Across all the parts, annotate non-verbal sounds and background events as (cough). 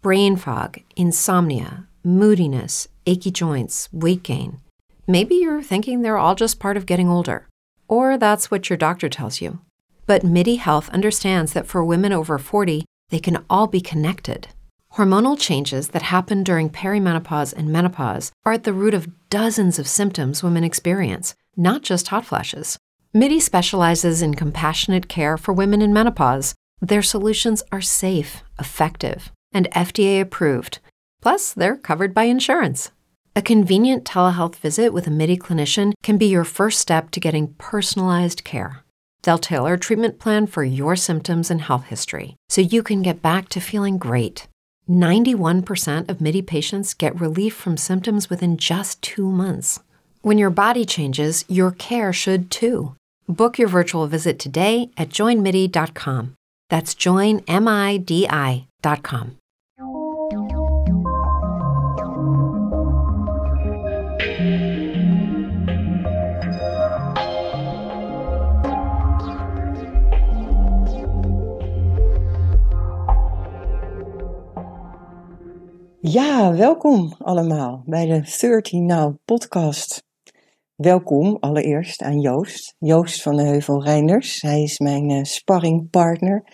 brain fog, insomnia, moodiness, achy joints, weight gain. Maybe you're thinking they're all just part of getting older, or that's what your doctor tells you. But MIDI Health understands that for women over 40, they can all be connected. Hormonal changes that happen during perimenopause and menopause are at the root of dozens of symptoms women experience, not just hot flashes. MIDI specializes in compassionate care for women in menopause. Their solutions are safe, effective, and FDA approved. Plus, they're covered by insurance. A convenient telehealth visit with a MIDI clinician can be your first step to getting personalized care. They'll tailor a treatment plan for your symptoms and health history so you can get back to feeling great. 91% of MIDI patients get relief from symptoms within just two months. When your body changes, your care should too. Book your virtual visit today at joinmidi.com. That's joinmidi.com. Ja, welkom allemaal bij de 13 Now podcast. Welkom allereerst aan Joost, Joost van de Heuvel Reinders. Hij is mijn uh, sparringpartner.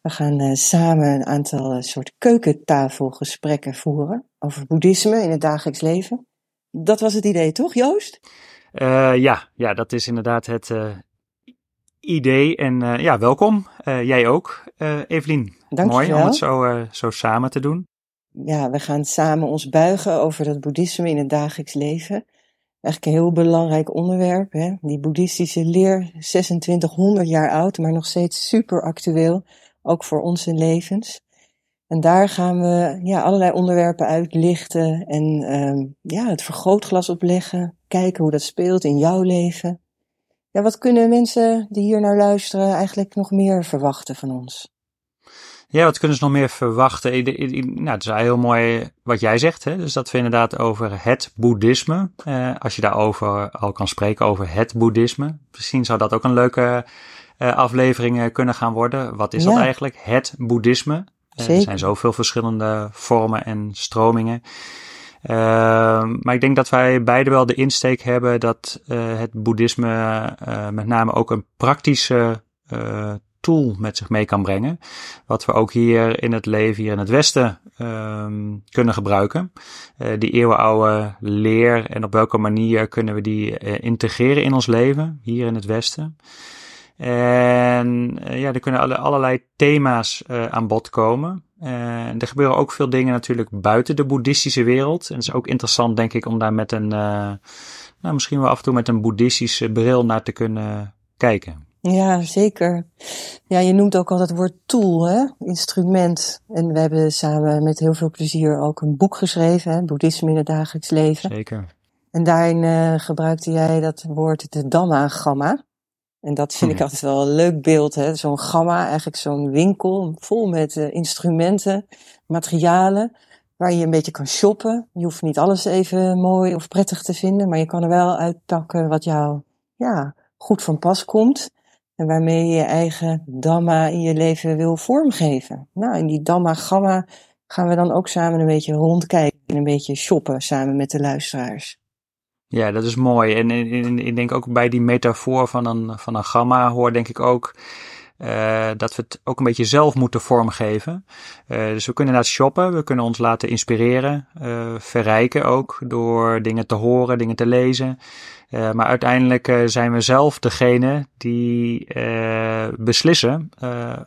We gaan uh, samen een aantal uh, soort keukentafelgesprekken voeren over boeddhisme in het dagelijks leven. Dat was het idee, toch Joost? ja, ja, dat is inderdaad het idee. En ja, welkom. jij ook, Evelien. Dank Mooi je wel. om het zo, zo samen te doen ja, we gaan samen ons buigen over dat boeddhisme in het dagelijks leven. Eigenlijk een heel belangrijk onderwerp. Hè? Die boeddhistische leer, 2600 jaar oud, maar nog steeds super actueel. Ook voor onze levens. En daar gaan we ja, allerlei onderwerpen uitlichten en um, ja, het vergrootglas opleggen. Kijken hoe dat speelt in jouw leven. Ja, wat kunnen mensen die hier naar luisteren eigenlijk nog meer verwachten van ons? Ja, wat kunnen ze nog meer verwachten? Nou, het is heel mooi wat jij zegt. Hè? Dus dat we inderdaad over het boeddhisme. Eh, als je daarover al kan spreken, over het boeddhisme. Misschien zou dat ook een leuke uh, aflevering kunnen gaan worden. Wat is ja. dat eigenlijk? Het boeddhisme. Uh, er zijn zoveel verschillende vormen en stromingen. maar ik denk dat wij beide wel de insteek hebben dat het boeddhisme met name ook een praktische tool met zich mee kan brengen. Wat we ook hier in het leven, hier in het Westen, um, kunnen gebruiken. Uh, die eeuwenoude leer en op welke manier kunnen we die uh, integreren in ons leven, hier in het Westen. En uh, ja, er kunnen alle, allerlei thema's aan bod komen. En er gebeuren ook veel dingen natuurlijk buiten de boeddhistische wereld. En het is ook interessant, denk ik, om daar met een, nou, misschien wel af en toe met een boeddhistische bril naar te kunnen kijken. Ja, zeker. Ja, je noemt ook al het woord tool, hè? instrument. En we hebben samen met heel veel plezier ook een boek geschreven, hè? Boeddhisme in het dagelijks leven. Zeker. En daarin uh, gebruikte jij dat woord de Dhamma-gamma. En dat vind Hmm. ik altijd wel een leuk beeld, hè? Zo'n gamma, eigenlijk zo'n winkel vol met uh, instrumenten, materialen, waar je een beetje kan shoppen. Je hoeft niet alles even mooi of prettig te vinden, maar je kan er wel uitpakken wat jou, ja, goed van pas komt. En waarmee je je eigen Dhamma in je leven wil vormgeven. Nou, in die Dhamma Gamma gaan we dan ook samen een beetje rondkijken en een beetje shoppen samen met de luisteraars. Ja, dat is mooi. En ik denk ook bij die metafoor van een, van een gamma hoor denk ik ook uh, dat we het ook een beetje zelf moeten vormgeven. Uh, dus we kunnen inderdaad shoppen, we kunnen ons laten inspireren, uh, verrijken ook door dingen te horen, dingen te lezen. Uh, maar uiteindelijk uh, zijn we zelf degene die uh, beslissen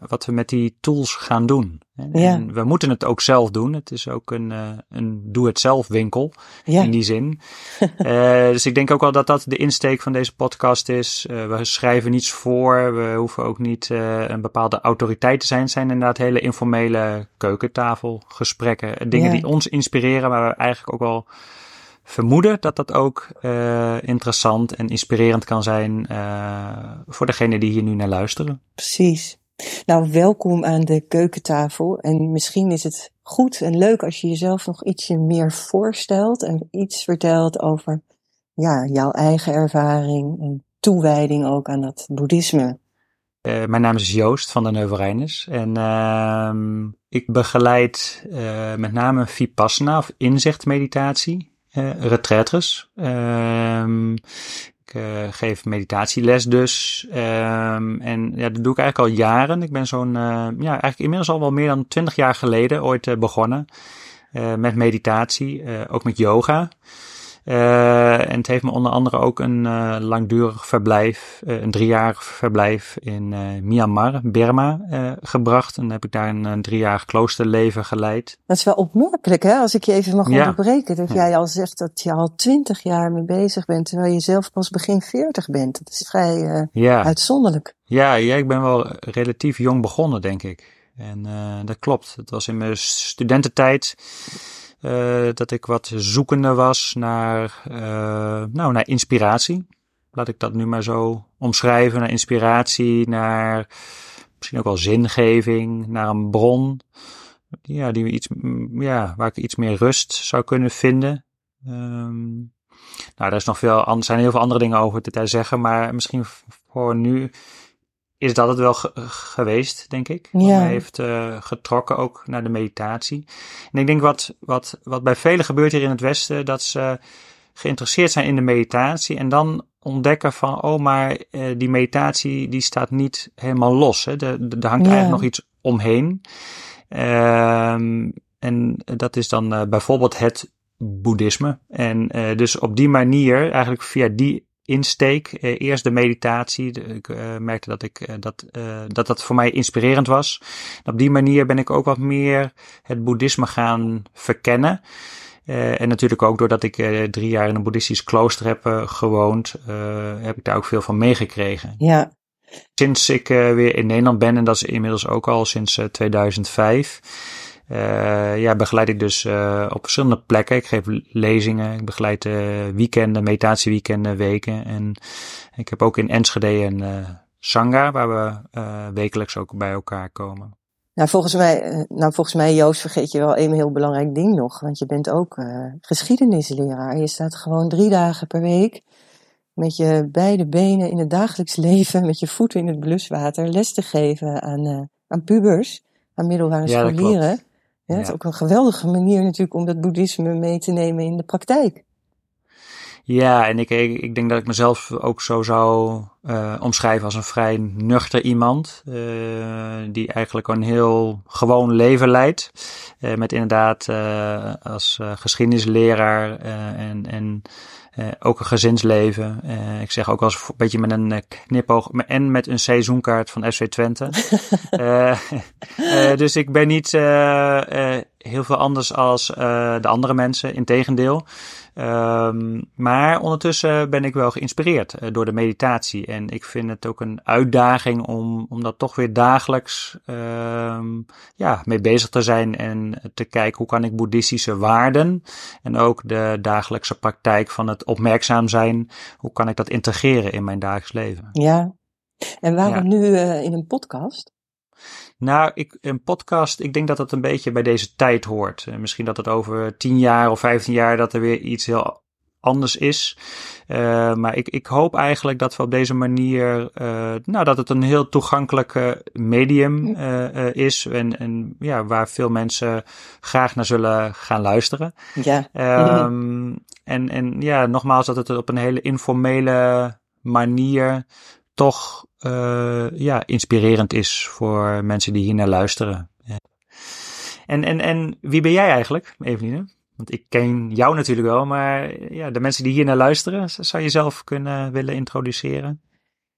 wat we met die tools gaan doen. En, Ja. en we moeten het ook zelf doen. Het is ook een, een doe-het-zelf winkel Ja. in die zin. (laughs) dus ik denk ook wel dat dat de insteek van deze podcast is. we schrijven niets voor. We hoeven ook niet een bepaalde autoriteit te zijn. Het zijn inderdaad hele informele keukentafelgesprekken. Dingen Ja. die ons inspireren, maar we eigenlijk ook wel vermoeden dat dat ook uh, interessant en inspirerend kan zijn uh, voor degene die hier nu naar luisteren. Precies. Nou, welkom aan de keukentafel. En misschien is het goed en leuk als je jezelf nog ietsje meer voorstelt en iets vertelt over ja, jouw eigen ervaring en toewijding ook aan dat boeddhisme. Uh, mijn naam is Joost van den Heuvelrijners en uh, ik begeleid uh, met name Vipassana of inzichtmeditatie, uh, retraitres. Um, ik uh, geef meditatieles dus. Um, en ja, dat doe ik eigenlijk al jaren. Ik ben zo'n, ja, eigenlijk inmiddels al wel meer dan twintig jaar geleden ooit begonnen met meditatie, ook met yoga. Uh, en het heeft me onder andere ook een uh, langdurig verblijf, uh, een driejarig verblijf in Myanmar, Burma, gebracht. En heb ik daar een, een driejarig kloosterleven geleid. Dat is wel opmerkelijk, hè? Als ik je even mag ja. onderbreken. Dat jij al zegt dat je al twintig jaar mee bezig bent, terwijl je zelf pas begin veertig bent. Dat is vrij ja. uitzonderlijk. Ja, ja, ik ben wel relatief jong begonnen, denk ik. En dat klopt. Het was in mijn studententijd. Uh, dat ik wat zoekende was naar, uh, nou, naar inspiratie. Laat ik dat nu maar zo omschrijven. Naar inspiratie, naar misschien ook wel zingeving, naar een bron. Ja, die iets, ja, waar ik iets meer rust zou kunnen vinden. Um, nou, daar is nog veel, er zijn heel veel andere dingen over te zeggen, maar misschien voor nu is dat het wel geweest, denk ik. Ja. Hij heeft uh, getrokken ook naar de meditatie. En ik denk wat, wat, wat bij velen gebeurt hier in het Westen, dat ze geïnteresseerd zijn in de meditatie en dan ontdekken van, oh, maar uh, die meditatie die staat niet helemaal los. Hè? Er, hangt ja. eigenlijk nog iets omheen. Um, en dat is dan uh, bijvoorbeeld het boeddhisme. En dus op die manier, eigenlijk via die insteek. Eh, eerst de meditatie. ik uh, merkte dat, ik, uh, dat, dat dat voor mij inspirerend was. op die manier ben ik ook wat meer het boeddhisme gaan verkennen. en natuurlijk ook doordat ik drie jaar in een boeddhistisch klooster heb gewoond, heb ik daar ook veel van meegekregen. Ja. Sinds ik weer in Nederland ben, en dat is inmiddels ook al sinds 2005 uh, ja, begeleid ik dus uh, op verschillende plekken. Ik geef lezingen, ik begeleid uh, weekenden, meditatieweekenden, weken. En ik heb ook in Enschede een sangha waar we wekelijks ook bij elkaar komen. Nou volgens, mij, nou, volgens mij, Joost, vergeet je wel een heel belangrijk ding nog. Want je bent ook geschiedenisleraar. Je staat gewoon drie dagen per week met je beide benen in het dagelijks leven, met je voeten in het bluswater, les te geven aan, aan pubers, aan middelbare ja, scholieren. Ja, Het is ook een geweldige manier natuurlijk om dat boeddhisme mee te nemen in de praktijk. Ja, en ik, ik, denk dat ik mezelf ook zo zou uh, omschrijven als een vrij nuchter iemand. Uh, die eigenlijk een heel gewoon leven leidt. Uh, met inderdaad als geschiedenisleraar en, en ook een gezinsleven. Uh, ik zeg ook als een beetje met een knipoog en met een seizoenkaart van FC Twente. (laughs) dus ik ben niet heel veel anders als de andere mensen, integendeel. Um, maar ondertussen ben ik wel geïnspireerd uh, door de meditatie. En ik vind het ook een uitdaging om, om dat toch weer dagelijks um, ja, mee bezig te zijn. En te kijken hoe kan ik boeddhistische waarden en ook de dagelijkse praktijk van het opmerkzaam zijn. Hoe kan ik dat integreren in mijn dagelijks leven? Ja. En waarom ja. nu uh, in een podcast? Nou, ik, een podcast, ik denk dat dat een beetje bij deze tijd hoort. Uh, misschien dat het over tien jaar of vijftien jaar dat er weer iets heel anders is. Uh, maar ik, ik hoop eigenlijk dat we op deze manier, uh, nou, dat het een heel toegankelijk medium uh, is. En, en ja, waar veel mensen graag naar zullen gaan luisteren. Ja. Um, (laughs) en, en ja, nogmaals, dat het op een hele informele manier toch uh, ja, inspirerend is voor mensen die hier naar luisteren. En, en, en wie ben jij eigenlijk, Eveline? Want ik ken jou natuurlijk wel, maar ja, de mensen die hier naar luisteren, zou je zelf kunnen willen introduceren?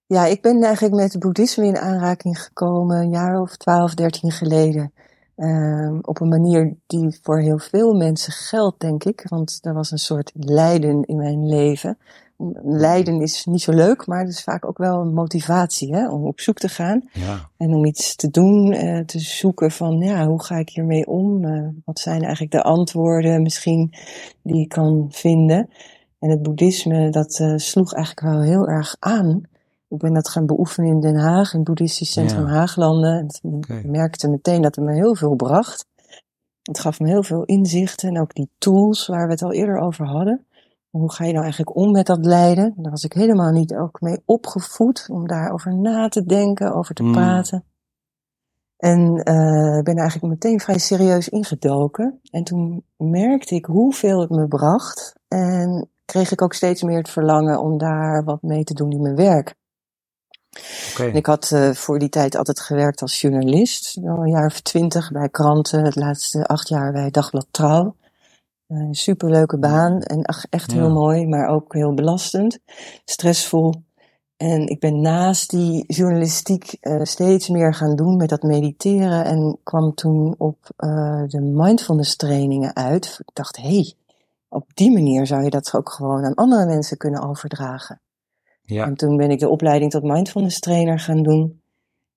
Ja, ik ben eigenlijk met het boeddhisme in aanraking gekomen een jaar of twaalf, dertien geleden. Uh, op een manier die voor heel veel mensen geldt, denk ik. Want er was een soort lijden in mijn leven lijden is niet zo leuk, maar het is vaak ook wel een motivatie hè, om op zoek te gaan. Ja. En om iets te doen, uh, te zoeken van ja, hoe ga ik hiermee om? Uh, wat zijn eigenlijk de antwoorden misschien die ik kan vinden? En het boeddhisme, dat uh, sloeg eigenlijk wel heel erg aan. Ik ben dat gaan beoefenen in Den Haag, in het boeddhistisch centrum ja. Haaglanden. Ik merkte meteen dat het me heel veel bracht. Het gaf me heel veel inzichten en ook die tools waar we het al eerder over hadden. Hoe ga je nou eigenlijk om met dat lijden? Daar was ik helemaal niet ook mee opgevoed om daarover na te denken, over te mm. praten. En uh, ben eigenlijk meteen vrij serieus ingedoken. En toen merkte ik hoeveel het me bracht. En kreeg ik ook steeds meer het verlangen om daar wat mee te doen in mijn werk. Okay. ik had uh, voor die tijd altijd gewerkt als journalist. Een jaar of twintig bij kranten. Het laatste acht jaar bij Dagblad Trouw. Uh, superleuke baan en echt heel mooi, maar ook heel belastend. Stressvol. En ik ben naast die journalistiek uh, steeds meer gaan doen met dat mediteren en kwam toen op de mindfulness trainingen uit. Ik dacht, hé, hey, op die manier zou je dat ook gewoon aan andere mensen kunnen overdragen. Ja. En toen ben ik de opleiding tot mindfulness trainer gaan doen.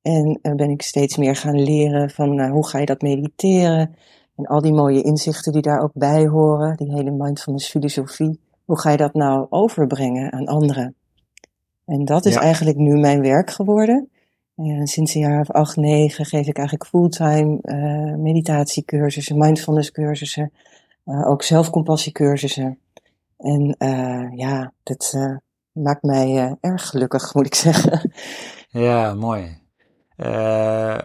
En uh, ben ik steeds meer gaan leren van nou, hoe ga je dat mediteren. En al die mooie inzichten die daar ook bij horen, die hele mindfulness filosofie. Hoe ga je dat nou overbrengen aan anderen? En dat is eigenlijk nu mijn werk geworden. En sinds een jaar of acht, negen geef ik eigenlijk fulltime uh, meditatiecursussen, mindfulness cursussen, uh, ook zelfcompassiecursussen. En uh, ja, dat maakt mij erg gelukkig, moet ik zeggen. Ja, mooi.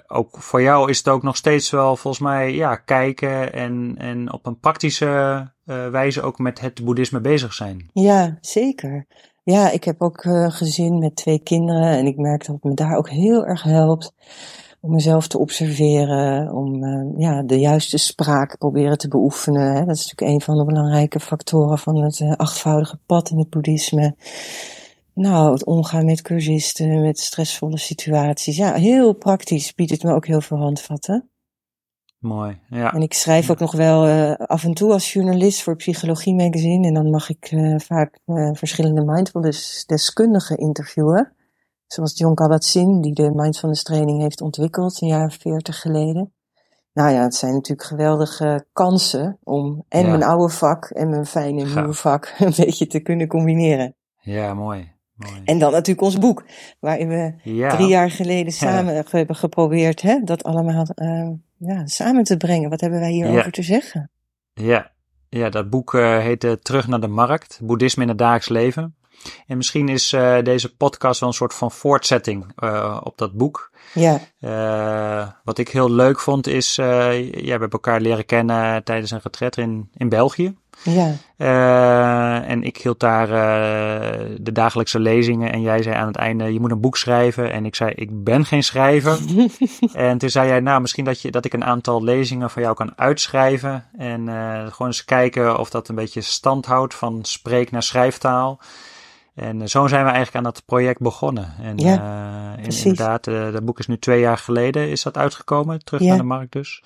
ook voor jou is het ook nog steeds wel volgens mij ja, kijken en, en op een praktische wijze ook met het boeddhisme bezig zijn. Ja, zeker. Ja, ik heb ook een gezin met twee kinderen en ik merk dat het me daar ook heel erg helpt om mezelf te observeren, om uh, ja, de juiste spraak proberen te beoefenen. Hè. Dat is natuurlijk een van de belangrijke factoren van het uh, achtvoudige pad in het boeddhisme. Nou, het omgaan met cursisten, met stressvolle situaties. Ja, heel praktisch biedt het me ook heel veel handvatten. Mooi, ja. En ik schrijf ook nog wel uh, af en toe als journalist voor Psychologie Magazine. En dan mag ik vaak verschillende mindfulness deskundigen interviewen. Zoals John Kabat-Zinn, die de mindfulness training heeft ontwikkeld een jaar of veertig geleden. Nou ja, het zijn natuurlijk geweldige kansen om en ja. mijn oude vak en mijn fijne nieuwe vak (laughs) een beetje te kunnen combineren. Ja, mooi. Mooi. En dan natuurlijk ons boek, waarin we ja. drie jaar geleden (laughs) samen ja. hebben geprobeerd hè, dat allemaal uh, ja, samen te brengen. Wat hebben wij hierover te zeggen? Ja, ja dat boek uh, heet Terug naar de Markt, Boeddhisme in het dagelijks leven. En misschien is uh, deze podcast wel een soort van voortzetting uh, op dat boek. Ja. Uh, wat ik heel leuk vond is, ja, we hebben elkaar leren kennen tijdens een retret in, in België. Ja. En ik hield daar de dagelijkse lezingen. En jij zei aan het einde: Je moet een boek schrijven. En ik zei: Ik ben geen schrijver. (laughs) en toen zei jij: Nou, misschien dat, je, dat ik een aantal lezingen van jou kan uitschrijven. En gewoon eens kijken of dat een beetje stand houdt van spreek naar schrijftaal. En zo zijn we eigenlijk aan dat project begonnen. En ja, inderdaad, dat boek is nu twee jaar geleden is dat uitgekomen. Terug ja. naar de markt dus.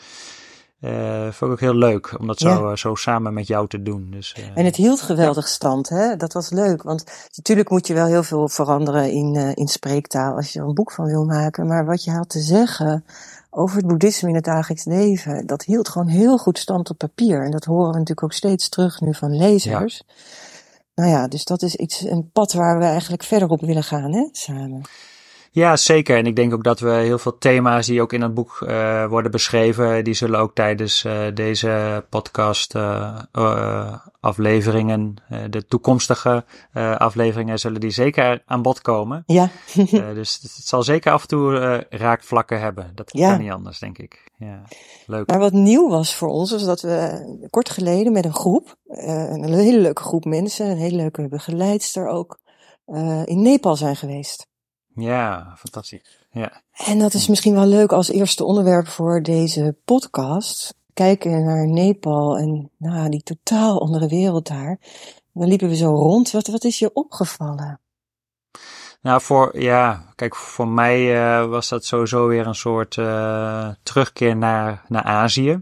Uh, vond ik ook heel leuk om dat zo, ja. zo samen met jou te doen. Dus, en het hield geweldig stand, hè? Dat was leuk. Want natuurlijk moet je wel heel veel veranderen in, in spreektaal als je er een boek van wil maken. Maar wat je had te zeggen over het boeddhisme in het dagelijks leven, dat hield gewoon heel goed stand op papier. En dat horen we natuurlijk ook steeds terug nu van lezers. Ja. Nou ja, dus dat is iets, een pad waar we eigenlijk verder op willen gaan, hè, samen. Ja, zeker. En ik denk ook dat we heel veel thema's die ook in het boek uh, worden beschreven, die zullen ook tijdens uh, deze podcast uh, afleveringen, de toekomstige afleveringen, zullen die zeker aan bod komen. Ja. dus het zal zeker af en toe raakvlakken hebben. Dat ja. kan niet anders, denk ik. Ja, leuk. Maar wat nieuw was voor ons, was dat we kort geleden met een groep, een hele leuke groep mensen, een hele leuke begeleidster ook, in Nepal zijn geweest. Ja, fantastisch. Ja. En dat is misschien wel leuk als eerste onderwerp voor deze podcast. Kijken naar Nepal en nou, die totaal andere wereld daar. Dan liepen we zo rond. Wat, wat is je opgevallen? Nou, voor, ja, kijk, voor mij uh, was dat sowieso weer een soort uh, terugkeer naar, naar Azië.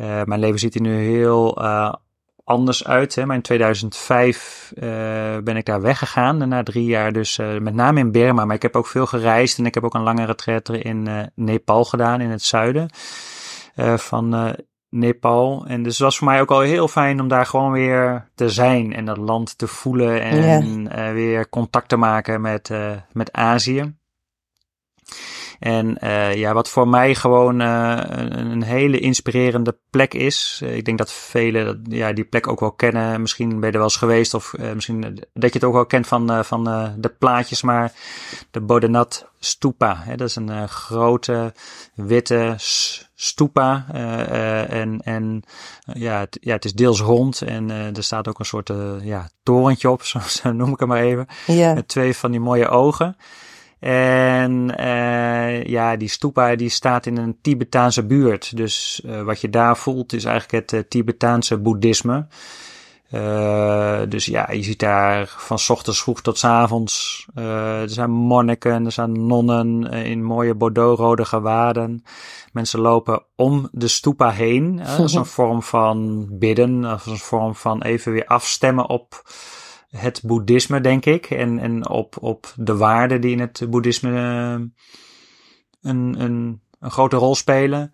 Uh, mijn leven ziet er nu heel anders uit. Hè. Maar in 2005 uh, ben ik daar weggegaan. Na drie jaar dus uh, met name in Burma. Maar ik heb ook veel gereisd. En ik heb ook een lange retraite in uh, Nepal gedaan. In het zuiden van Nepal. En dus het was voor mij ook al heel fijn om daar gewoon weer te zijn. En dat land te voelen. En weer contact te maken met, met Azië. En uh, ja, wat voor mij gewoon uh, een, een, hele inspirerende plek is. ik denk dat velen ja, die plek ook wel kennen. Misschien ben je er wel eens geweest of misschien dat je het ook wel kent van, van de plaatjes. Maar de Bodenat Stupa, hè, dat is een grote witte stupa. en en ja, het, ja, het is deels rond en er staat ook een soort ja, torentje op, (laughs) zo, noem ik het maar even. Ja. Met twee van die mooie ogen. En uh, ja, die stupa die staat in een Tibetaanse buurt. Dus uh, wat je daar voelt is eigenlijk het uh, Tibetaanse boeddhisme. dus ja, je ziet daar van s ochtends vroeg tot s avonds. er zijn monniken, er zijn nonnen in mooie bordeauxrode gewaden. Mensen lopen om de stupa heen. als een (laughs) vorm van bidden, als een vorm van even weer afstemmen op het boeddhisme, denk ik. En, en op, op de waarden die in het boeddhisme uh, een, een, een grote rol spelen.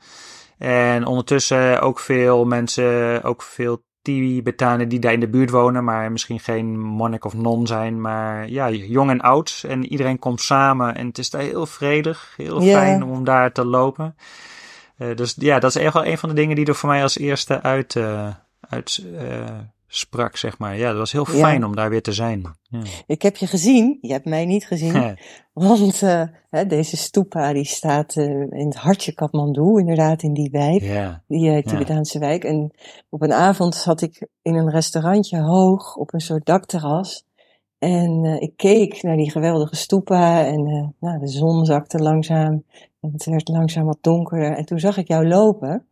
En ondertussen ook veel mensen, ook veel Tibetanen die daar in de buurt wonen, maar misschien geen monnik of non zijn, maar ja, jong en oud. En iedereen komt samen en het is daar heel vredig, heel fijn om daar te lopen. Uh, dus ja, dat is echt wel een van de dingen die er voor mij als eerste uit, uh, uit uh, sprak, zeg maar. Ja, dat was heel Ja. fijn om daar weer te zijn. Ja. Ik heb je gezien, je hebt mij niet gezien. Ja. Want uh, hè, deze stupa die staat uh, in het hartje Kathmandu, inderdaad in die wijk, die uh, Tibetaanse wijk. En op een avond zat ik in een restaurantje hoog op een soort dakterras. En ik keek naar die geweldige stupa en nou, de zon zakte langzaam. En het werd langzaam wat donkerder. En toen zag ik jou lopen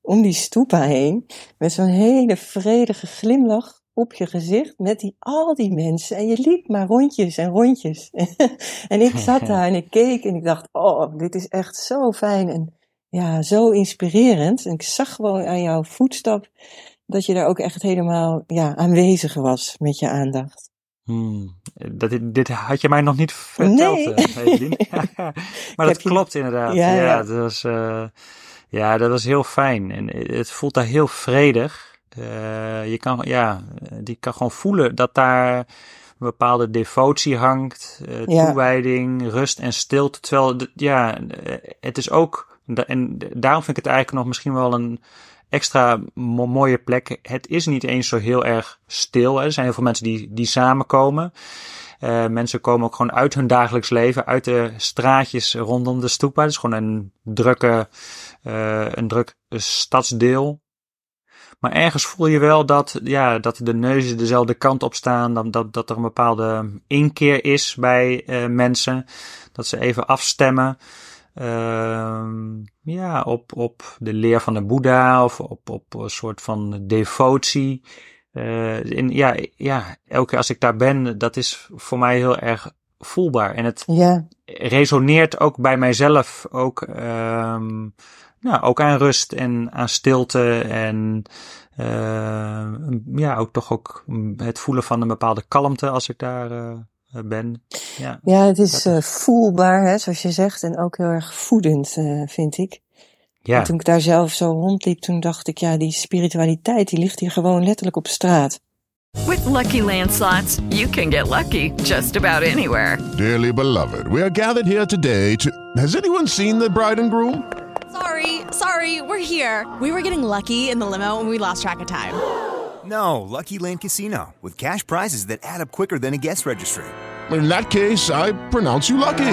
om die stupa heen met zo'n hele vredige glimlach op je gezicht met die, al die mensen. En je liep maar rondjes en rondjes. (laughs) en ik zat (laughs) daar en ik keek en ik dacht, oh, dit is echt zo fijn en ja, zo inspirerend. En ik zag gewoon aan jouw voetstap dat je daar ook echt helemaal ja, aanwezig was met je aandacht. Hmm. Dat, dit, dit had je mij nog niet verteld, Nee. Evelien. (laughs) maar dat klopt inderdaad. Ja, Ja, ja. Dat was, uh, ja, dat was heel fijn. En het voelt daar heel vredig. Uh, je kan, ja, die kan gewoon voelen dat daar een bepaalde devotie hangt, uh, Ja. toewijding, rust en stilte. Terwijl, ja, eh, het is ook, en daarom vind ik het eigenlijk nog misschien wel een extra mo- mooie plek. Het is niet eens zo heel erg stil. Hè. Er zijn heel veel mensen die, die samenkomen. Uh, mensen komen ook gewoon uit hun dagelijks leven, uit de straatjes rondom de stoepa. Het is gewoon een drukke, uh, een druk stadsdeel. Maar ergens voel je wel dat, ja, dat de neuzen dezelfde kant op staan. Dat, dat, er een bepaalde inkeer is bij uh, mensen. Dat ze even afstemmen. Uh, ja, op, op de leer van de Boeddha of op, op een soort van devotie. Uh, en ja, ja, elke keer als ik daar ben, dat is voor mij heel erg voelbaar. En het Ja, resoneert ook bij mijzelf ook, um, nou, ook aan rust en aan stilte en uh, ja, ook toch ook het voelen van een bepaalde kalmte als ik daar uh, ben. Ja, ja het is uh, voelbaar, hè, zoals je zegt, en ook heel erg voedend, vind ik. Ja. En toen ik daar zelf zo rondliep, toen dacht ik, ja, die spiritualiteit, die ligt hier gewoon letterlijk op straat. With Lucky Land slots, you can get lucky just about anywhere. Dearly beloved, we are gathered here today to. Has anyone seen the bride and groom? Sorry, sorry, we're here. We were getting lucky in the limo and we lost track of time. No, Lucky Land Casino, with cash prizes that add up quicker than a guest registry. In that case, I pronounce you lucky.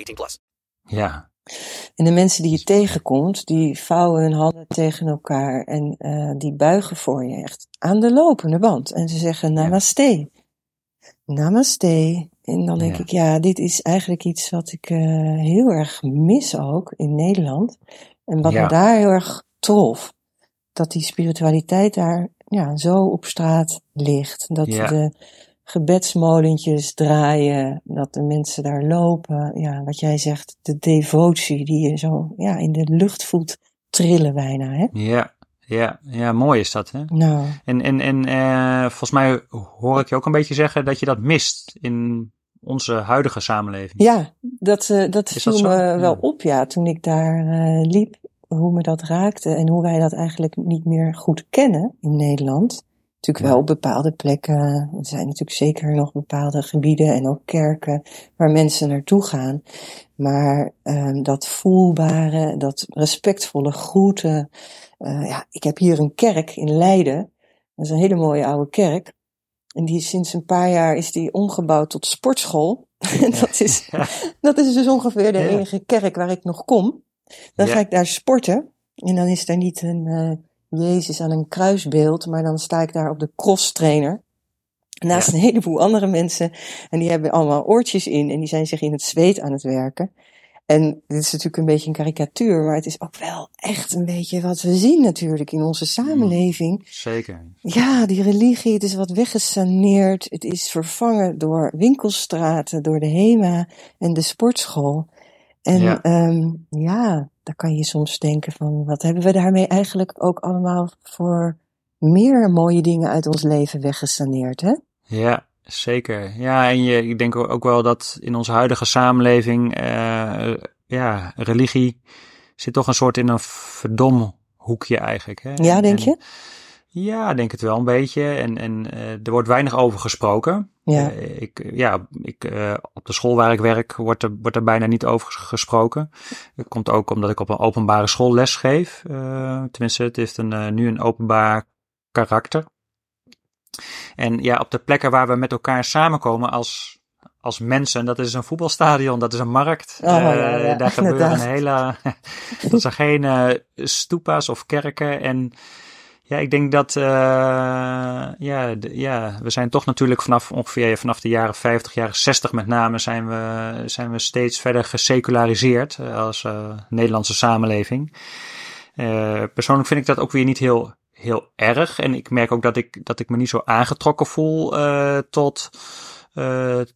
18 plus. ja, En de mensen die je tegenkomt, die vouwen hun handen tegen elkaar en uh, die buigen voor je echt aan de lopende band. En ze zeggen namaste. Namaste. En dan denk Ja. ik, ja, dit is eigenlijk iets wat ik uh, heel erg mis ook in Nederland. En wat Ja. me daar heel erg trof. dat die spiritualiteit daar ja, zo op straat ligt. Dat Ja. de gebedsmolentjes draaien, dat de mensen daar lopen. Ja, wat jij zegt, de devotie die je zo ja, in de lucht voelt trillen bijna. Hè? Ja, ja, ja, mooi is dat, hè? Nou, En, en, en eh, volgens mij hoor ik je ook een beetje zeggen dat je dat mist in onze huidige samenleving. ja, dat, eh, dat Is viel dat me Ja. wel op ja, toen ik daar eh, liep. Hoe me dat raakte en hoe wij dat eigenlijk niet meer goed kennen in Nederland. Natuurlijk wel op bepaalde plekken. Er zijn natuurlijk zeker nog bepaalde gebieden en ook kerken waar mensen naartoe gaan. Maar ehm, dat voelbare, dat respectvolle groeten. eh, ja, ik heb hier een kerk in Leiden. Dat is een hele mooie oude kerk. En die is sinds een paar jaar is die omgebouwd tot sportschool. (laughs) En dat is, Ja. dat is dus ongeveer de Ja. enige kerk waar ik nog kom. Dan Ja. ga ik daar sporten. En dan is er niet een eh, Jezus aan een kruisbeeld, maar dan sta ik daar op de cross trainer. Naast Ja. een heleboel andere mensen. En die hebben allemaal oortjes in en die zijn zich in het zweet aan het werken. En dit is natuurlijk een beetje een karikatuur, maar het is ook wel echt een beetje wat we zien natuurlijk in onze samenleving. Zeker. Ja, die religie, het is wat weggesaneerd. Het is vervangen door winkelstraten, door de HEMA en de sportschool. En Ja. ja, ja dan kan je soms denken van, wat hebben we daarmee eigenlijk ook allemaal voor meer mooie dingen uit ons leven weggesaneerd, hè? Ja, zeker. Ja, en je, ik denk ook wel dat in onze huidige samenleving, eh, ja, religie zit toch een soort in een verdom hoekje eigenlijk. Hè? Ja, denk En- je? Ja, denk het wel een beetje. En, en eh, er wordt weinig over gesproken. Ja. Eh, ik, ja, ik, eh, op de school waar ik werk wordt er, wordt er bijna niet over ges- gesproken. Dat komt ook omdat ik op een openbare school les geef. Eh, tenminste, het heeft een, nu een openbaar karakter. En ja, op de plekken waar we met elkaar samenkomen als, als mensen, dat is een voetbalstadion, dat is een markt. Oh, ja, ja, daar gebeuren een hele. (laughs) dat zijn geen stupa's of kerken. En ja, ik denk dat. eh, ja, ja, we zijn toch natuurlijk vanaf ongeveer vanaf de jaren 50, jaren 60 met name, zijn we, zijn we steeds verder geseculariseerd eh, als eh, Nederlandse samenleving. Persoonlijk vind ik dat ook weer niet heel, heel erg. En ik merk ook dat ik, dat ik me niet zo aangetrokken voel tot,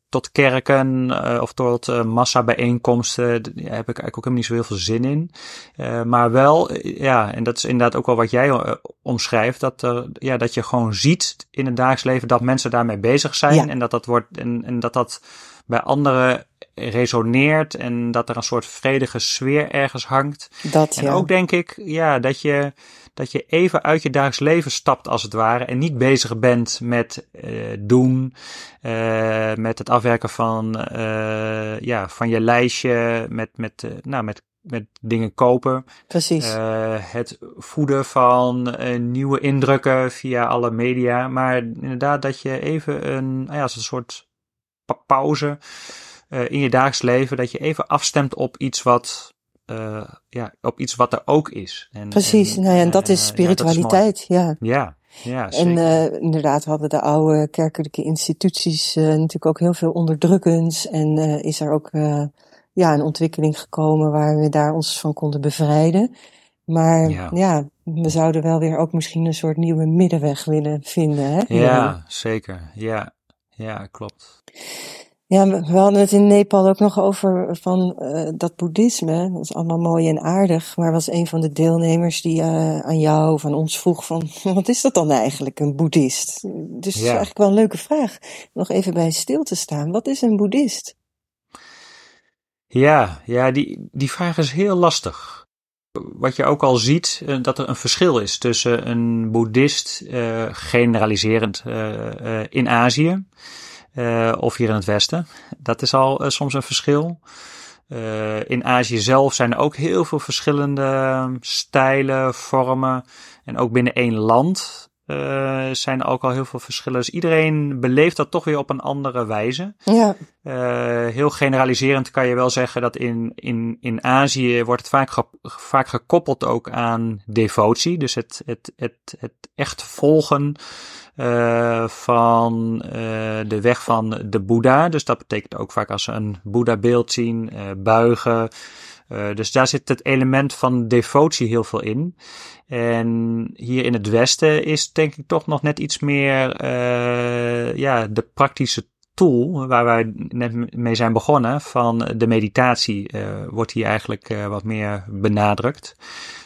tot kerken eh, of tot eh massabijeenkomsten. Daar heb ik eigenlijk ook helemaal niet zo heel veel zin in. Eh, maar wel, eh, ja, en dat is inderdaad ook wel wat jij eh, omschrijft, dat, er, ja, dat je gewoon ziet in het dagelijks leven dat mensen daarmee bezig zijn Ja. en dat dat wordt en, en dat dat bij anderen resoneert en dat er een soort vredige sfeer ergens hangt. Dat En ja. ook denk ik, ja, dat je, dat je even uit je dagelijks leven stapt als het ware en niet bezig bent met eh, doen, eh, met het afwerken van, eh, ja, van je lijstje, met, met, nou, met, met dingen kopen. Precies. Eh, het voeden van nieuwe indrukken via alle media. Maar inderdaad dat je even een, nou ja, als een soort pa- pauze eh, in je dagelijks leven, dat je even afstemt op iets wat, eh, ja, op iets wat er ook is. En, Precies. en, nou ja, en dat eh, is ja, dat spiritualiteit, ja. Ja, ja, En eh, inderdaad hadden de oude kerkelijke instituties eh, natuurlijk ook heel veel onderdrukkends. En eh, is er ook eh, ja, een ontwikkeling gekomen waar we daar ons van konden bevrijden. Maar Ja. ja. we zouden wel weer ook misschien een soort nieuwe middenweg willen vinden. Hè? ja, zeker. Ja, ja, klopt. Ja, we hadden het in Nepal ook nog over van eh, dat boeddhisme. Dat is allemaal mooi en aardig. Maar was een van de deelnemers die eh, aan jou of aan ons vroeg van... (laughs) Wat is dat dan eigenlijk, een boeddhist? Dus dat is Ja. eigenlijk wel een leuke vraag. Nog even bij stil te staan. Wat is een boeddhist? Ja, ja die, die vraag is heel lastig. Wat je ook al ziet, eh, dat er een verschil is tussen een boeddhist, eh, generaliserend, eh, eh, in Azië eh, of hier in het Westen. Dat is al eh, soms een verschil. Eh, in Azië zelf zijn er ook heel veel verschillende stijlen, vormen. En ook binnen één land zijn er ook al heel veel verschillen. Dus iedereen beleeft dat toch weer op een andere wijze. Ja, heel generaliserend kan je wel zeggen dat in, in, in Azië wordt het vaak, ge- vaak gekoppeld ook aan devotie. Dus het, het, het, het echt volgen eh, van eh, de weg van de Boeddha. Dus dat betekent ook vaak als ze een Boeddha beeld zien, eh, buigen, Uh, dus daar zit het element van devotie heel veel in. En hier in het Westen is denk ik toch nog net iets meer uh, ja, de praktische tool waar wij net mee zijn begonnen van de meditatie uh, wordt hier eigenlijk uh, wat meer benadrukt.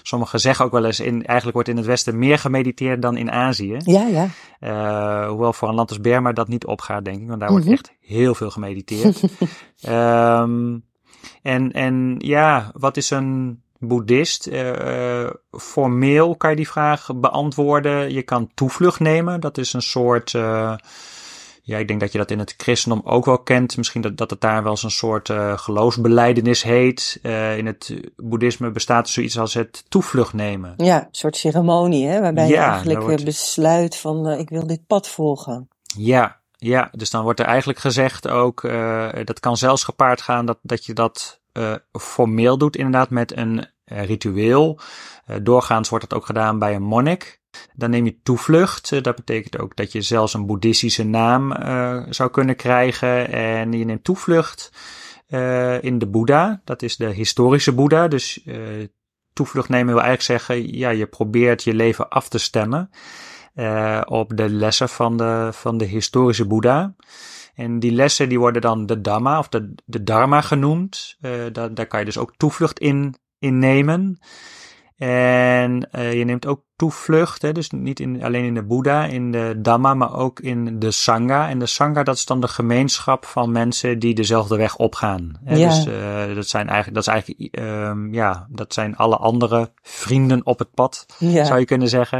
Sommigen zeggen ook wel eens, in, eigenlijk wordt in het Westen meer gemediteerd dan in Azië. Ja, ja. Uh, hoewel voor een land als Burma dat niet opgaat, denk ik, want daar wordt mm -hmm. echt heel veel gemediteerd. um, (laughs) en, en ja, wat is een boeddhist? Uh, formeel kan je die vraag beantwoorden. Je kan toevlucht nemen. Dat is een soort. Uh, ja, ik denk dat je dat in het christendom ook wel kent. Misschien dat, dat het daar wel eens een soort uh, geloofsbeleidenis heet. Uh, in het boeddhisme bestaat er zoiets als het toevlucht nemen. Ja, een soort ceremonie, hè, waarbij ja, je eigenlijk wordt... besluit van uh, ik wil dit pad volgen. Ja, ja, dus dan wordt er eigenlijk gezegd ook, dat kan zelfs gepaard gaan dat, dat je dat formeel doet, inderdaad, met een ritueel. doorgaans wordt dat ook gedaan bij een monnik. Dan neem je toevlucht. Dat betekent ook dat je zelfs een boeddhistische naam zou kunnen krijgen. En je neemt toevlucht in de Boeddha. Dat is de historische Boeddha. Dus uh, toevlucht nemen wil eigenlijk zeggen, ja, je probeert je leven af te stemmen op de lessen van de, van de historische Boeddha. En die lessen die worden dan de Dhamma of de, de Dharma genoemd. daar, daar kan je dus ook toevlucht in, in nemen. En uh, je neemt ook toevlucht, hè, dus niet in, alleen in de Boeddha, in de Dhamma, maar ook in de Sangha. En de Sangha, dat is dan de gemeenschap van mensen die dezelfde weg opgaan. Hè. Ja. Dus uh, dat zijn eigenlijk, dat is eigenlijk, um, ja, dat zijn alle andere vrienden op het pad, ja. zou je kunnen zeggen.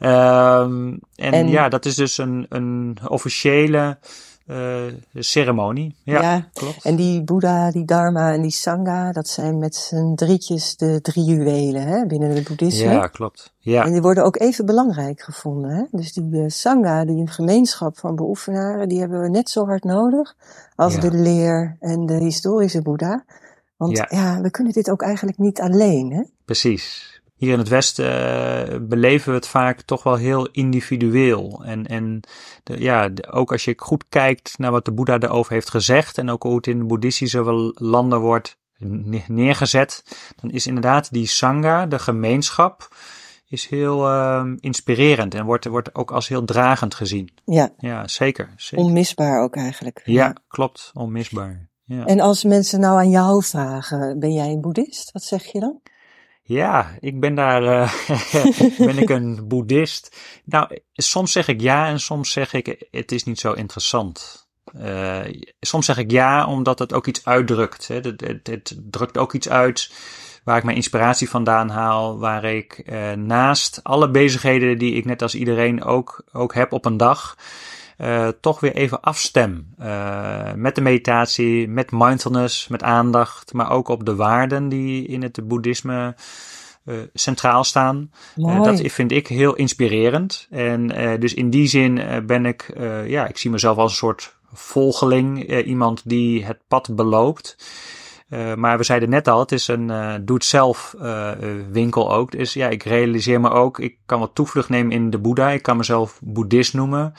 Um, en, en, ja, dat is dus een, een officiële ceremonie. Ja, ja, klopt. En die Boeddha, die Dharma en die Sangha, dat zijn met z'n drietjes de drie juwelen hè, binnen het boeddhisme. Ja, klopt. Ja. En die worden ook even belangrijk gevonden. Hè? Dus die uh, Sangha, die gemeenschap van beoefenaren, die hebben we net zo hard nodig als ja. de leer en de historische Boeddha. Want ja. ja, we kunnen dit ook eigenlijk niet alleen. Hè? Precies hier in het Westen uh, beleven we het vaak toch wel heel individueel. En, en de, ja, de, ook als je goed kijkt naar wat de Boeddha erover heeft gezegd en ook hoe het in de boeddhistische landen wordt neergezet, dan is inderdaad die Sangha, de gemeenschap, is heel uh, inspirerend en wordt, wordt ook als heel dragend gezien. Ja. Ja, zeker. zeker. Onmisbaar ook eigenlijk. Ja, ja. klopt. Onmisbaar. Ja. En als mensen nou aan jou vragen, ben jij een boeddhist? Wat zeg je dan? Ja, ik ben daar, uh, (laughs) ben ik een boeddhist? Nou, soms zeg ik ja en soms zeg ik het is niet zo interessant. Uh, soms zeg ik ja omdat het ook iets uitdrukt. Hè. Het, het, drukt ook iets uit waar ik mijn inspiratie vandaan haal, waar ik uh, naast alle bezigheden die ik net als iedereen ook, ook heb op een dag, uh, toch weer even afstem. Uh, met de meditatie, met mindfulness, met aandacht, maar ook op de waarden die in het boeddhisme uh, centraal staan. dat vind ik heel inspirerend. En dus in die zin ben ik, ja, ik zie mezelf als een soort volgeling, iemand die het pad beloopt. Maar we zeiden net al, het is een doe-het-zelf winkel ook. Dus ja, ik realiseer me ook, ik kan wat toevlucht nemen in de Boeddha. Ik kan mezelf boeddhist noemen.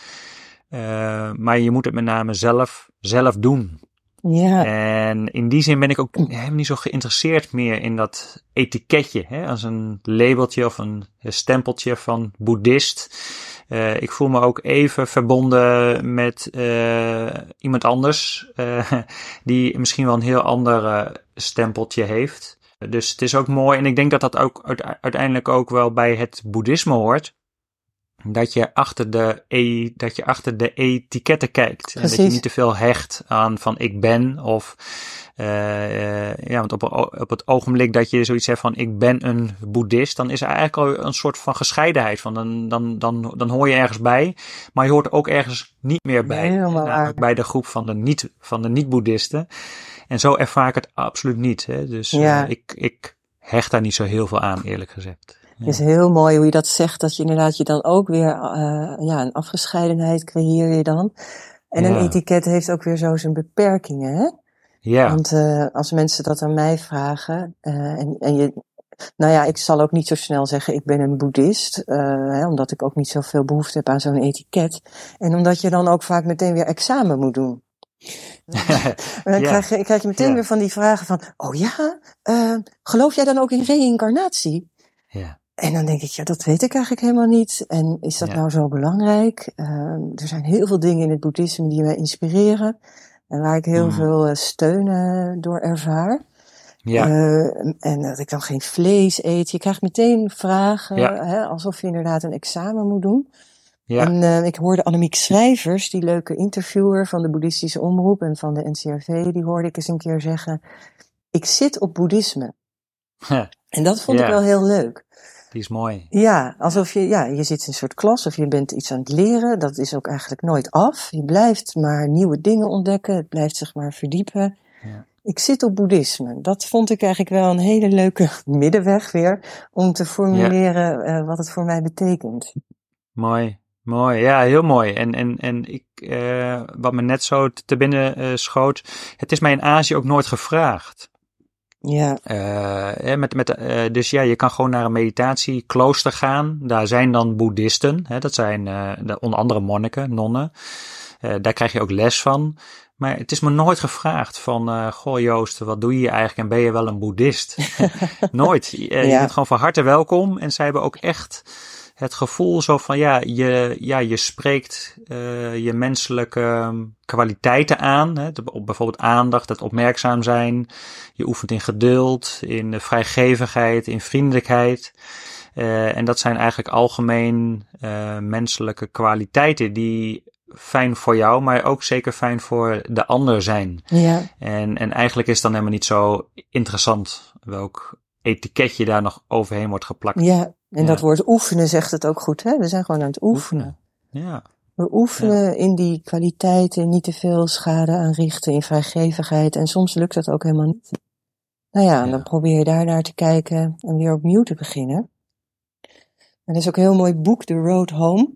Uh, maar je moet het met name zelf, zelf doen. Ja. En in die zin ben ik ook helemaal niet zo geïnteresseerd meer in dat etiketje. Hè, als een labeltje of een stempeltje van boeddhist. Uh, ik voel me ook even verbonden met uh, iemand anders. die misschien wel een heel ander stempeltje heeft. Dus het is ook mooi. En ik denk dat dat ook uiteindelijk ook wel bij het boeddhisme hoort dat je achter de, e, dat je achter de etiketten kijkt. Precies. En dat je niet te veel hecht aan van ik ben of uh, ja, want op, op het ogenblik dat je zoiets hebt van ik ben een boeddhist, dan is er eigenlijk al een soort van gescheidenheid van dan, dan, dan, dan hoor je ergens bij, maar je hoort ook ergens niet meer bij. Nee, bij de groep van de niet, van de niet-boeddhisten. En zo ervaar ik het absoluut niet. Hè. Dus ja. uh, ik, ik hecht daar niet zo heel veel aan, eerlijk gezegd. Het is heel mooi hoe je dat zegt, dat je inderdaad je dan ook weer, uh, ja, een afgescheidenheid creëer je dan. En een etiket heeft ook weer zo zijn beperkingen, hè? Ja. Want uh, als mensen dat aan mij vragen, uh, en, en je, nou ja, ik zal ook niet zo snel zeggen ik ben een boeddhist, hè, omdat ik ook niet zoveel behoefte heb aan zo'n etiket. En omdat je dan ook vaak meteen weer examen moet doen. (laughs) Maar dan Ja. krijg, je, krijg je meteen Ja. weer van die vragen van, oh ja, eh, geloof jij dan ook in reïncarnatie? Ja. En dan denk ik, ja, dat weet ik eigenlijk helemaal niet. En is dat Ja. nou zo belangrijk? Eh, er zijn heel veel dingen in het boeddhisme die mij inspireren. En waar ik heel Mm. veel eh, steun eh, door ervaar. Ja. Eh, en dat ik dan geen vlees eet. Je krijgt meteen vragen, Ja. hè, alsof je inderdaad een examen moet doen. ja. En eh, ik hoorde Annemiek Schrijvers, die leuke interviewer van de Boeddhistische Omroep en van de NCRV, die hoorde ik eens een keer zeggen, ik zit op boeddhisme. En dat vond ik wel heel leuk. Die is mooi. Ja, alsof je, ja, je zit in een soort klas of je bent iets aan het leren. Dat is ook eigenlijk nooit af. Je blijft maar nieuwe dingen ontdekken. Het blijft zich maar verdiepen. Ja. Ik zit op boeddhisme. Dat vond ik eigenlijk wel een hele leuke (laughs) middenweg weer om te formuleren eh, wat het voor mij betekent. Mooi, mooi. Ja, heel mooi. En, en, en ik, eh, wat me net zo te binnen eh, schoot, het is mij in Azië ook nooit gevraagd. Ja, Eh, met, met, eh, dus ja, je kan gewoon naar een meditatieklooster gaan. Daar zijn dan boeddhisten. Hè, dat zijn eh, de, onder andere monniken, nonnen. Daar krijg je ook les van. Maar het is me nooit gevraagd van, goh Joost, wat doe je hier eigenlijk en ben je wel een boeddhist? (laughs) nooit. Je Ja. bent gewoon van harte welkom. En zij hebben ook echt het gevoel zo van, ja, je, ja, je spreekt eh, je menselijke kwaliteiten aan. Hè, de- bijvoorbeeld aandacht, het opmerkzaam zijn. Je oefent in geduld, in vrijgevigheid, in vriendelijkheid. Eh, en dat zijn eigenlijk algemeen eh, menselijke kwaliteiten die fijn voor jou, maar ook zeker fijn voor de ander zijn. ja, En, en eigenlijk is het dan helemaal niet zo interessant welk etiketje daar nog overheen wordt geplakt. ja. En Ja. dat woord oefenen zegt het ook goed, hè? We zijn gewoon aan het oefenen. Ja, We oefenen in die kwaliteiten, niet te veel schade aanrichten, in vrijgevigheid. En soms lukt dat ook helemaal niet. Nou ja, dan probeer je daar naar te kijken en weer opnieuw te beginnen. En er is ook een heel mooi boek, The Road Home,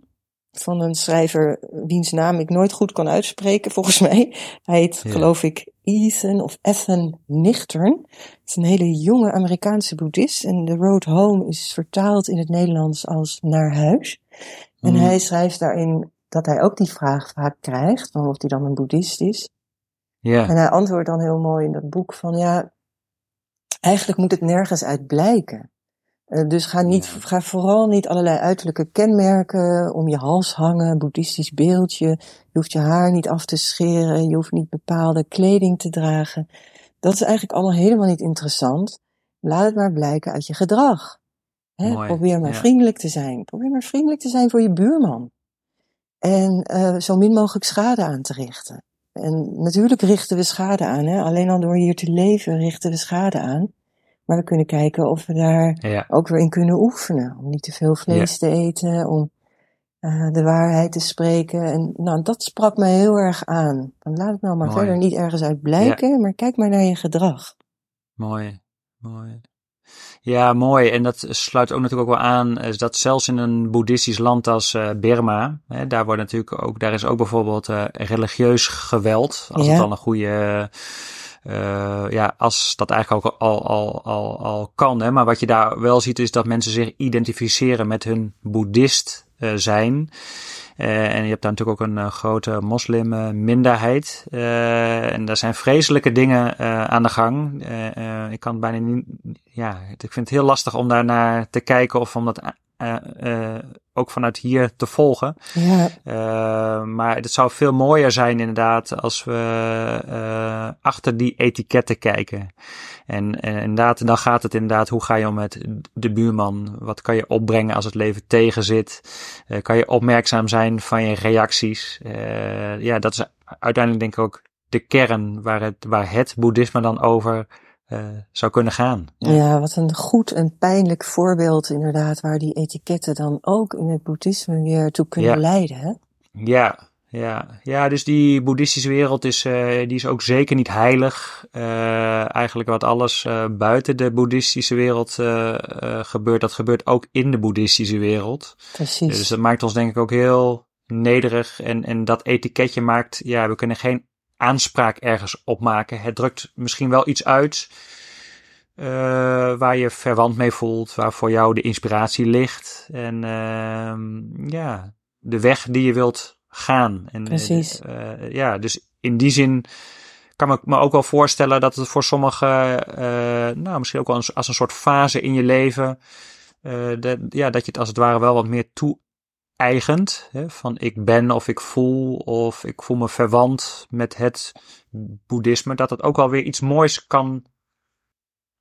van een schrijver wiens naam ik nooit goed kan uitspreken, volgens (laughs) mij. Hij heet, Ja. geloof ik, Ethan of Ethan Nichtern. Het is een hele jonge Amerikaanse boeddhist. En The Road Home is vertaald in het Nederlands als naar huis. En Mhm. hij schrijft daarin dat hij ook die vraag vaak krijgt, van of hij dan een boeddhist is. ja, En hij antwoordt dan heel mooi in dat boek van ja, eigenlijk moet het nergens uit blijken. Eh, dus ga, niet, Ja. ga vooral niet allerlei uiterlijke kenmerken om je hals hangen, boeddhistisch beeldje. Je hoeft je haar niet af te scheren, je hoeft niet bepaalde kleding te dragen. Dat is eigenlijk allemaal helemaal niet interessant. Laat het maar blijken uit je gedrag. Hè, Mooi, probeer maar ja. vriendelijk te zijn. Probeer maar vriendelijk te zijn voor je buurman. En eh, zo min mogelijk schade aan te richten. En natuurlijk richten we schade aan. Hè? Alleen al door hier te leven richten we schade aan. Maar we kunnen kijken of we daar ja, ook weer in kunnen oefenen. Om niet te veel vlees te eten, om eh, de waarheid te spreken. En nou, dat sprak mij heel erg aan. Dan laat het nou maar Mooi. verder niet ergens uit blijken, maar kijk maar naar je gedrag. mooi, mooi. Ja, mooi. En dat sluit ook natuurlijk ook wel aan, is dat zelfs in een boeddhistisch land als eh, Burma, hè, daar wordt natuurlijk ook, daar is ook bijvoorbeeld eh, religieus geweld, als Ja. het dan een goede, eh, ja, als dat eigenlijk ook al, al, al, al kan. Hè. Maar wat je daar wel ziet is dat mensen zich identificeren met hun boeddhist eh, zijn. Eh, en je hebt daar natuurlijk ook een eh, grote moslimminderheid. Eh en daar zijn vreselijke dingen aan de gang. Ik kan bijna niet. Ja, ik vind het heel lastig om daar naar te kijken of om dat ook vanuit hier te volgen. Ja, Uh, maar het zou veel mooier zijn inderdaad als we uh, achter die etiketten kijken. En, en inderdaad, dan gaat het inderdaad, hoe ga je om met de buurman? Wat kan je opbrengen als het leven tegenzit? Uh, kan je opmerkzaam zijn van je reacties? Ja, dat is uiteindelijk denk ik ook de kern waar het, waar het boeddhisme dan over zou kunnen gaan. Ja. ja. wat een goed en pijnlijk voorbeeld inderdaad, waar die etiketten dan ook in het boeddhisme weer toe kunnen ja. leiden. Hè? Ja, ja, ja, dus die boeddhistische wereld is, uh, die is ook zeker niet heilig. Uh, eigenlijk wat alles uh, buiten de boeddhistische wereld gebeurt, dat gebeurt ook in de boeddhistische wereld. Precies. Dus dat maakt ons denk ik ook heel nederig en, en dat etiketje maakt, ja, we kunnen geen aanspraak ergens op maken. Het drukt misschien wel iets uit uh, waar je verwant mee voelt, waar voor jou de inspiratie ligt. En uh, ja, de weg die je wilt gaan. En, Precies. Uh, ja, dus in die zin kan me, me ook wel voorstellen dat het voor sommigen, uh, nou, misschien ook wel als, als een soort fase in je leven, uh, dat, ja, dat je het als het ware wel wat meer toe-eigent. Hè, van ik ben of ik voel of ik voel me verwant met het boeddhisme. Dat het ook wel weer iets moois kan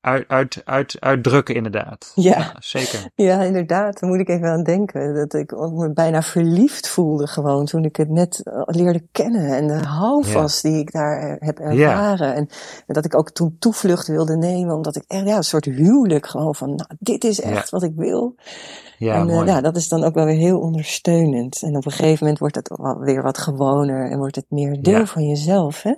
uit, uit, uit, uitdrukken, inderdaad. Ja. zeker. (laughs) Ja, inderdaad. Daar moet ik even aan denken. Dat ik me bijna verliefd voelde gewoon toen ik het net eh, leerde kennen. En de houvast die ik daar eh, heb ervaren. Ja. En, en, dat ik ook toen toevlucht wilde nemen. Omdat ik echt, ja, een soort huwelijk gewoon van, nou, dit is echt wat ik wil. Ja, en uh, ja, dat is dan ook wel weer heel ondersteunend. En op een gegeven moment wordt het wel weer wat gewoner. En wordt het meer deel van jezelf, hè?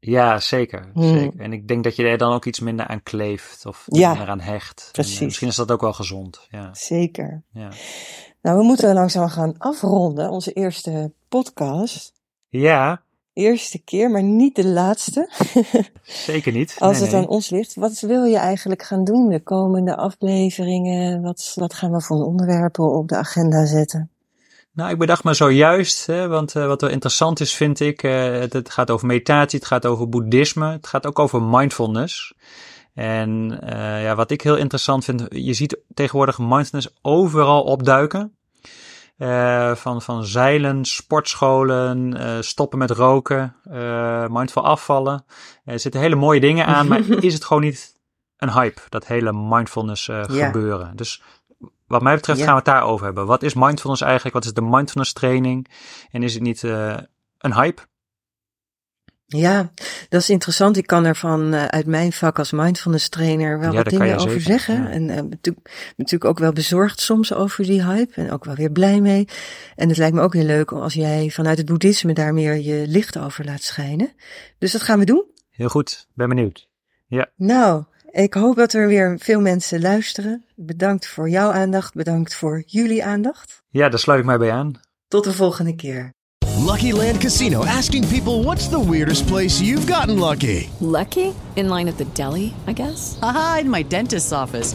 Ja, zeker, Hmm. zeker. En ik denk dat je er dan ook iets minder aan kleeft of Ja, minder aan hecht. precies. En, uh, misschien is dat ook wel gezond. Ja, Zeker. ja. Nou, we moeten langzaam gaan afronden. Onze eerste podcast. ja Eerste keer, maar niet de laatste. (laughs) zeker niet. Als Nee, het nee. aan ons ligt. Wat wil je eigenlijk gaan doen de komende afleveringen? Wat, wat gaan we voor onderwerpen op de agenda zetten? Nou, ik bedacht me zojuist, hè, want uh, wat wel interessant is, vind ik, uh, het, het, gaat over meditatie, het gaat over boeddhisme, het gaat ook over mindfulness. En uh, ja, wat ik heel interessant vind, je ziet tegenwoordig mindfulness overal opduiken. Van, van zeilen, sportscholen, stoppen met roken, mindful afvallen. Er zitten hele mooie dingen aan, maar (laughs) is het gewoon niet een hype, dat hele mindfulness Ja. gebeuren? Dus wat mij betreft Ja. gaan we het daarover hebben. Wat is mindfulness eigenlijk? Wat is de mindfulness training? En is het niet uh, een hype? Ja, dat is interessant. Ik kan er van uh, uit mijn vak als mindfulness trainer wel Ja, wat dingen over zeker, zeggen. ja. En uh, natuurlijk, natuurlijk ook wel bezorgd soms over die hype en ook wel weer blij mee. En het lijkt me ook heel leuk als jij vanuit het boeddhisme daar meer je licht over laat schijnen. Dus dat gaan we doen. Heel goed, ben benieuwd. Ja, Nou, ik hoop dat er weer veel mensen luisteren. Bedankt voor jouw aandacht, bedankt voor jullie aandacht. ja daar sluit ik mij bij aan. Tot de volgende keer. Lucky Land Casino asking people what's the weirdest place you've gotten lucky? Lucky? In line at the deli, I guess? Aha, in my dentist's office.